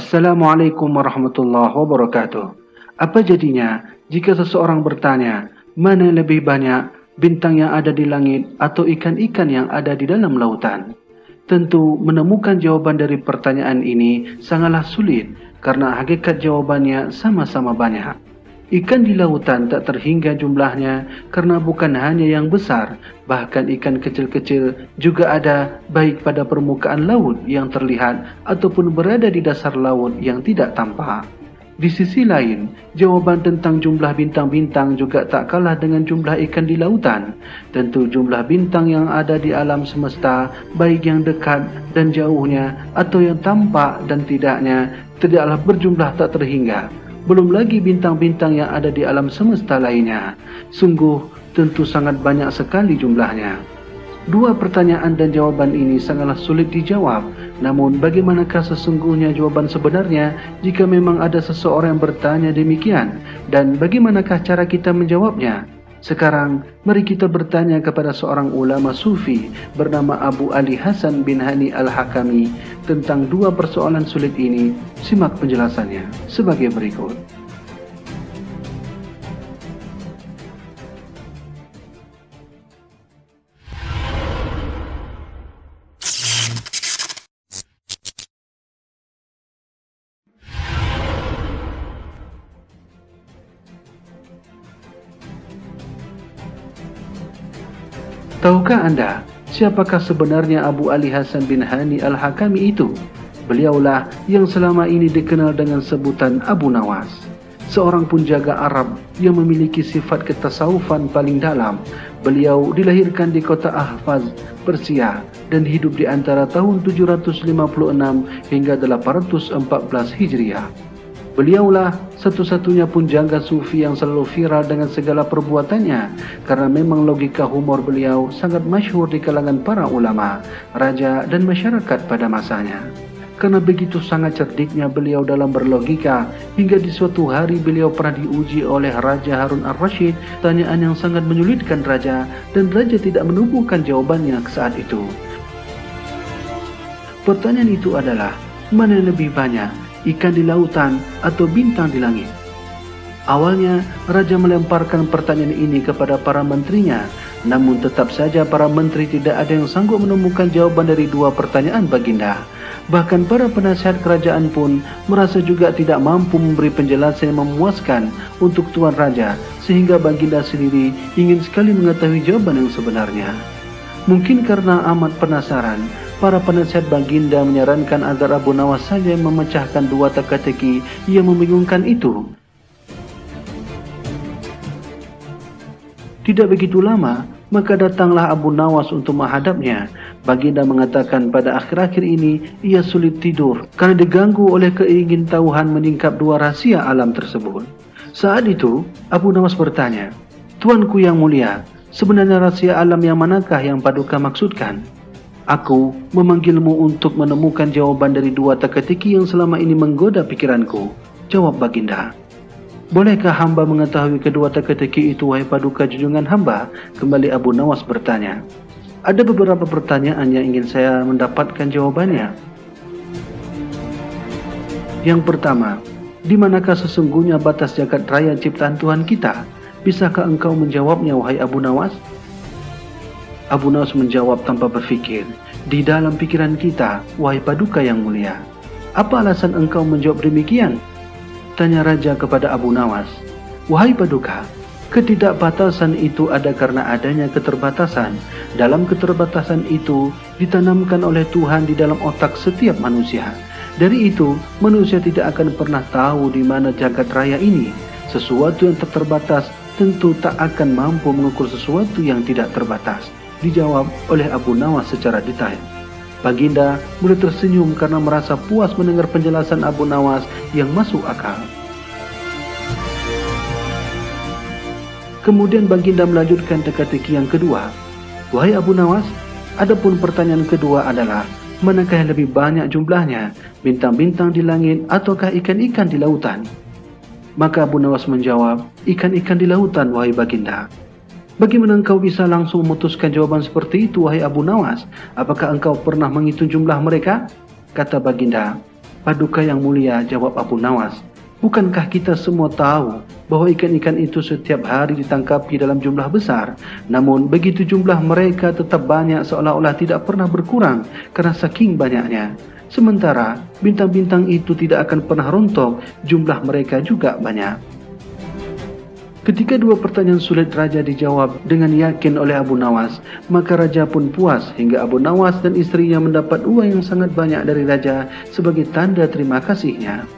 Assalamualaikum warahmatullahi wabarakatuh. Apa jadinya jika seseorang bertanya, mana lebih banyak bintang yang ada di langit atau ikan-ikan yang ada di dalam lautan? Tentu menemukan jawaban dari pertanyaan ini sangatlah sulit karena hakikat jawabannya sama-sama banyak. Ikan di lautan tak terhingga jumlahnya karena bukan hanya yang besar, bahkan ikan kecil-kecil juga ada baik pada permukaan laut yang terlihat ataupun berada di dasar laut yang tidak tampak. Di sisi lain, jawaban tentang jumlah bintang-bintang juga tak kalah dengan jumlah ikan di lautan. Tentu jumlah bintang yang ada di alam semesta, baik yang dekat dan jauhnya atau yang tampak dan tidaknya, tidaklah berjumlah tak terhingga belum lagi bintang-bintang yang ada di alam semesta lainnya. Sungguh tentu sangat banyak sekali jumlahnya. Dua pertanyaan dan jawaban ini sangatlah sulit dijawab. Namun bagaimanakah sesungguhnya jawaban sebenarnya jika memang ada seseorang yang bertanya demikian? Dan bagaimanakah cara kita menjawabnya? Sekarang, mari kita bertanya kepada seorang ulama sufi bernama Abu Ali Hasan bin Hani Al-Hakami tentang dua persoalan sulit ini. Simak penjelasannya sebagai berikut. Tahukah anda siapakah sebenarnya Abu Ali Hasan bin Hani Al-Hakami itu? Beliaulah yang selama ini dikenal dengan sebutan Abu Nawas. Seorang penjaga Arab yang memiliki sifat ketasawufan paling dalam. Beliau dilahirkan di kota Ahfaz, Persia dan hidup di antara tahun 756 hingga 814 Hijriah. Beliaulah satu-satunya pun jangga sufi yang selalu viral dengan segala perbuatannya karena memang logika humor beliau sangat masyhur di kalangan para ulama, raja dan masyarakat pada masanya. Karena begitu sangat cerdiknya beliau dalam berlogika hingga di suatu hari beliau pernah diuji oleh Raja Harun Ar-Rashid tanyaan yang sangat menyulitkan raja dan raja tidak menumbuhkan jawabannya saat itu. Pertanyaan itu adalah mana yang lebih banyak ikan di lautan, atau bintang di langit? Awalnya, Raja melemparkan pertanyaan ini kepada para menterinya, namun tetap saja para menteri tidak ada yang sanggup menemukan jawaban dari dua pertanyaan baginda. Bahkan para penasihat kerajaan pun merasa juga tidak mampu memberi penjelasan yang memuaskan untuk Tuan Raja, sehingga baginda sendiri ingin sekali mengetahui jawaban yang sebenarnya. Mungkin karena amat penasaran, para penasihat baginda menyarankan agar Abu Nawas saja memecahkan dua teka-teki yang membingungkan itu. Tidak begitu lama, maka datanglah Abu Nawas untuk menghadapnya. Baginda mengatakan pada akhir-akhir ini ia sulit tidur karena diganggu oleh keingintahuan meningkap dua rahasia alam tersebut. Saat itu, Abu Nawas bertanya, Tuanku yang mulia, sebenarnya rahasia alam yang manakah yang paduka maksudkan? Aku memanggilmu untuk menemukan jawaban dari dua teka-teki yang selama ini menggoda pikiranku. Jawab baginda. Bolehkah hamba mengetahui kedua teka-teki itu wahai paduka junjungan hamba? Kembali Abu Nawas bertanya. Ada beberapa pertanyaan yang ingin saya mendapatkan jawabannya. Yang pertama, di manakah sesungguhnya batas jagat raya ciptaan Tuhan kita? Bisakah engkau menjawabnya wahai Abu Nawas? Abu Nawas menjawab tanpa berfikir, Di dalam pikiran kita, wahai paduka yang mulia. Apa alasan engkau menjawab demikian? Tanya Raja kepada Abu Nawas. Wahai paduka, ketidakbatasan itu ada karena adanya keterbatasan. Dalam keterbatasan itu ditanamkan oleh Tuhan di dalam otak setiap manusia. Dari itu, manusia tidak akan pernah tahu di mana jagat raya ini. Sesuatu yang terbatas tentu tak akan mampu mengukur sesuatu yang tidak terbatas dijawab oleh Abu Nawas secara detail. Baginda mulai tersenyum karena merasa puas mendengar penjelasan Abu Nawas yang masuk akal. Kemudian Baginda melanjutkan teka-teki yang kedua. Wahai Abu Nawas, adapun pertanyaan kedua adalah, manakah yang lebih banyak jumlahnya, bintang-bintang di langit ataukah ikan-ikan di lautan? Maka Abu Nawas menjawab, ikan-ikan di lautan, wahai Baginda. Bagaimana engkau bisa langsung memutuskan jawaban seperti itu, wahai Abu Nawas? Apakah engkau pernah menghitung jumlah mereka? Kata baginda, Paduka yang mulia, jawab Abu Nawas. Bukankah kita semua tahu bahwa ikan-ikan itu setiap hari ditangkapi dalam jumlah besar? Namun begitu jumlah mereka tetap banyak seolah-olah tidak pernah berkurang karena saking banyaknya. Sementara bintang-bintang itu tidak akan pernah rontok, jumlah mereka juga banyak. Ketika dua pertanyaan sulit Raja dijawab dengan yakin oleh Abu Nawas, maka Raja pun puas hingga Abu Nawas dan istrinya mendapat uang yang sangat banyak dari Raja sebagai tanda terima kasihnya.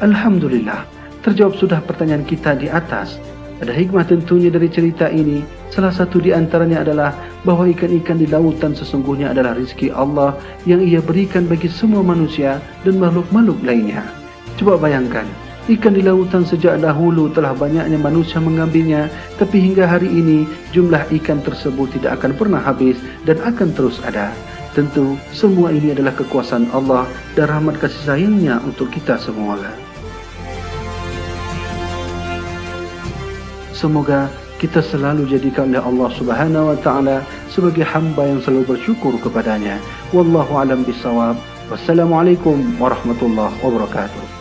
Alhamdulillah, terjawab sudah pertanyaan kita di atas. Ada hikmah tentunya dari cerita ini. Salah satu di antaranya adalah bahawa ikan-ikan di lautan sesungguhnya adalah rizki Allah yang ia berikan bagi semua manusia dan makhluk-makhluk lainnya. Coba bayangkan, ikan di lautan sejak dahulu telah banyaknya manusia mengambilnya, tapi hingga hari ini jumlah ikan tersebut tidak akan pernah habis dan akan terus ada. Tentu semua ini adalah kekuasaan Allah dan rahmat kasih sayangnya untuk kita semua. Semoga kita selalu jadikan oleh Allah Subhanahu wa taala sebagai hamba yang selalu bersyukur kepadanya. Wallahu alam bisawab. Wassalamualaikum warahmatullahi wabarakatuh.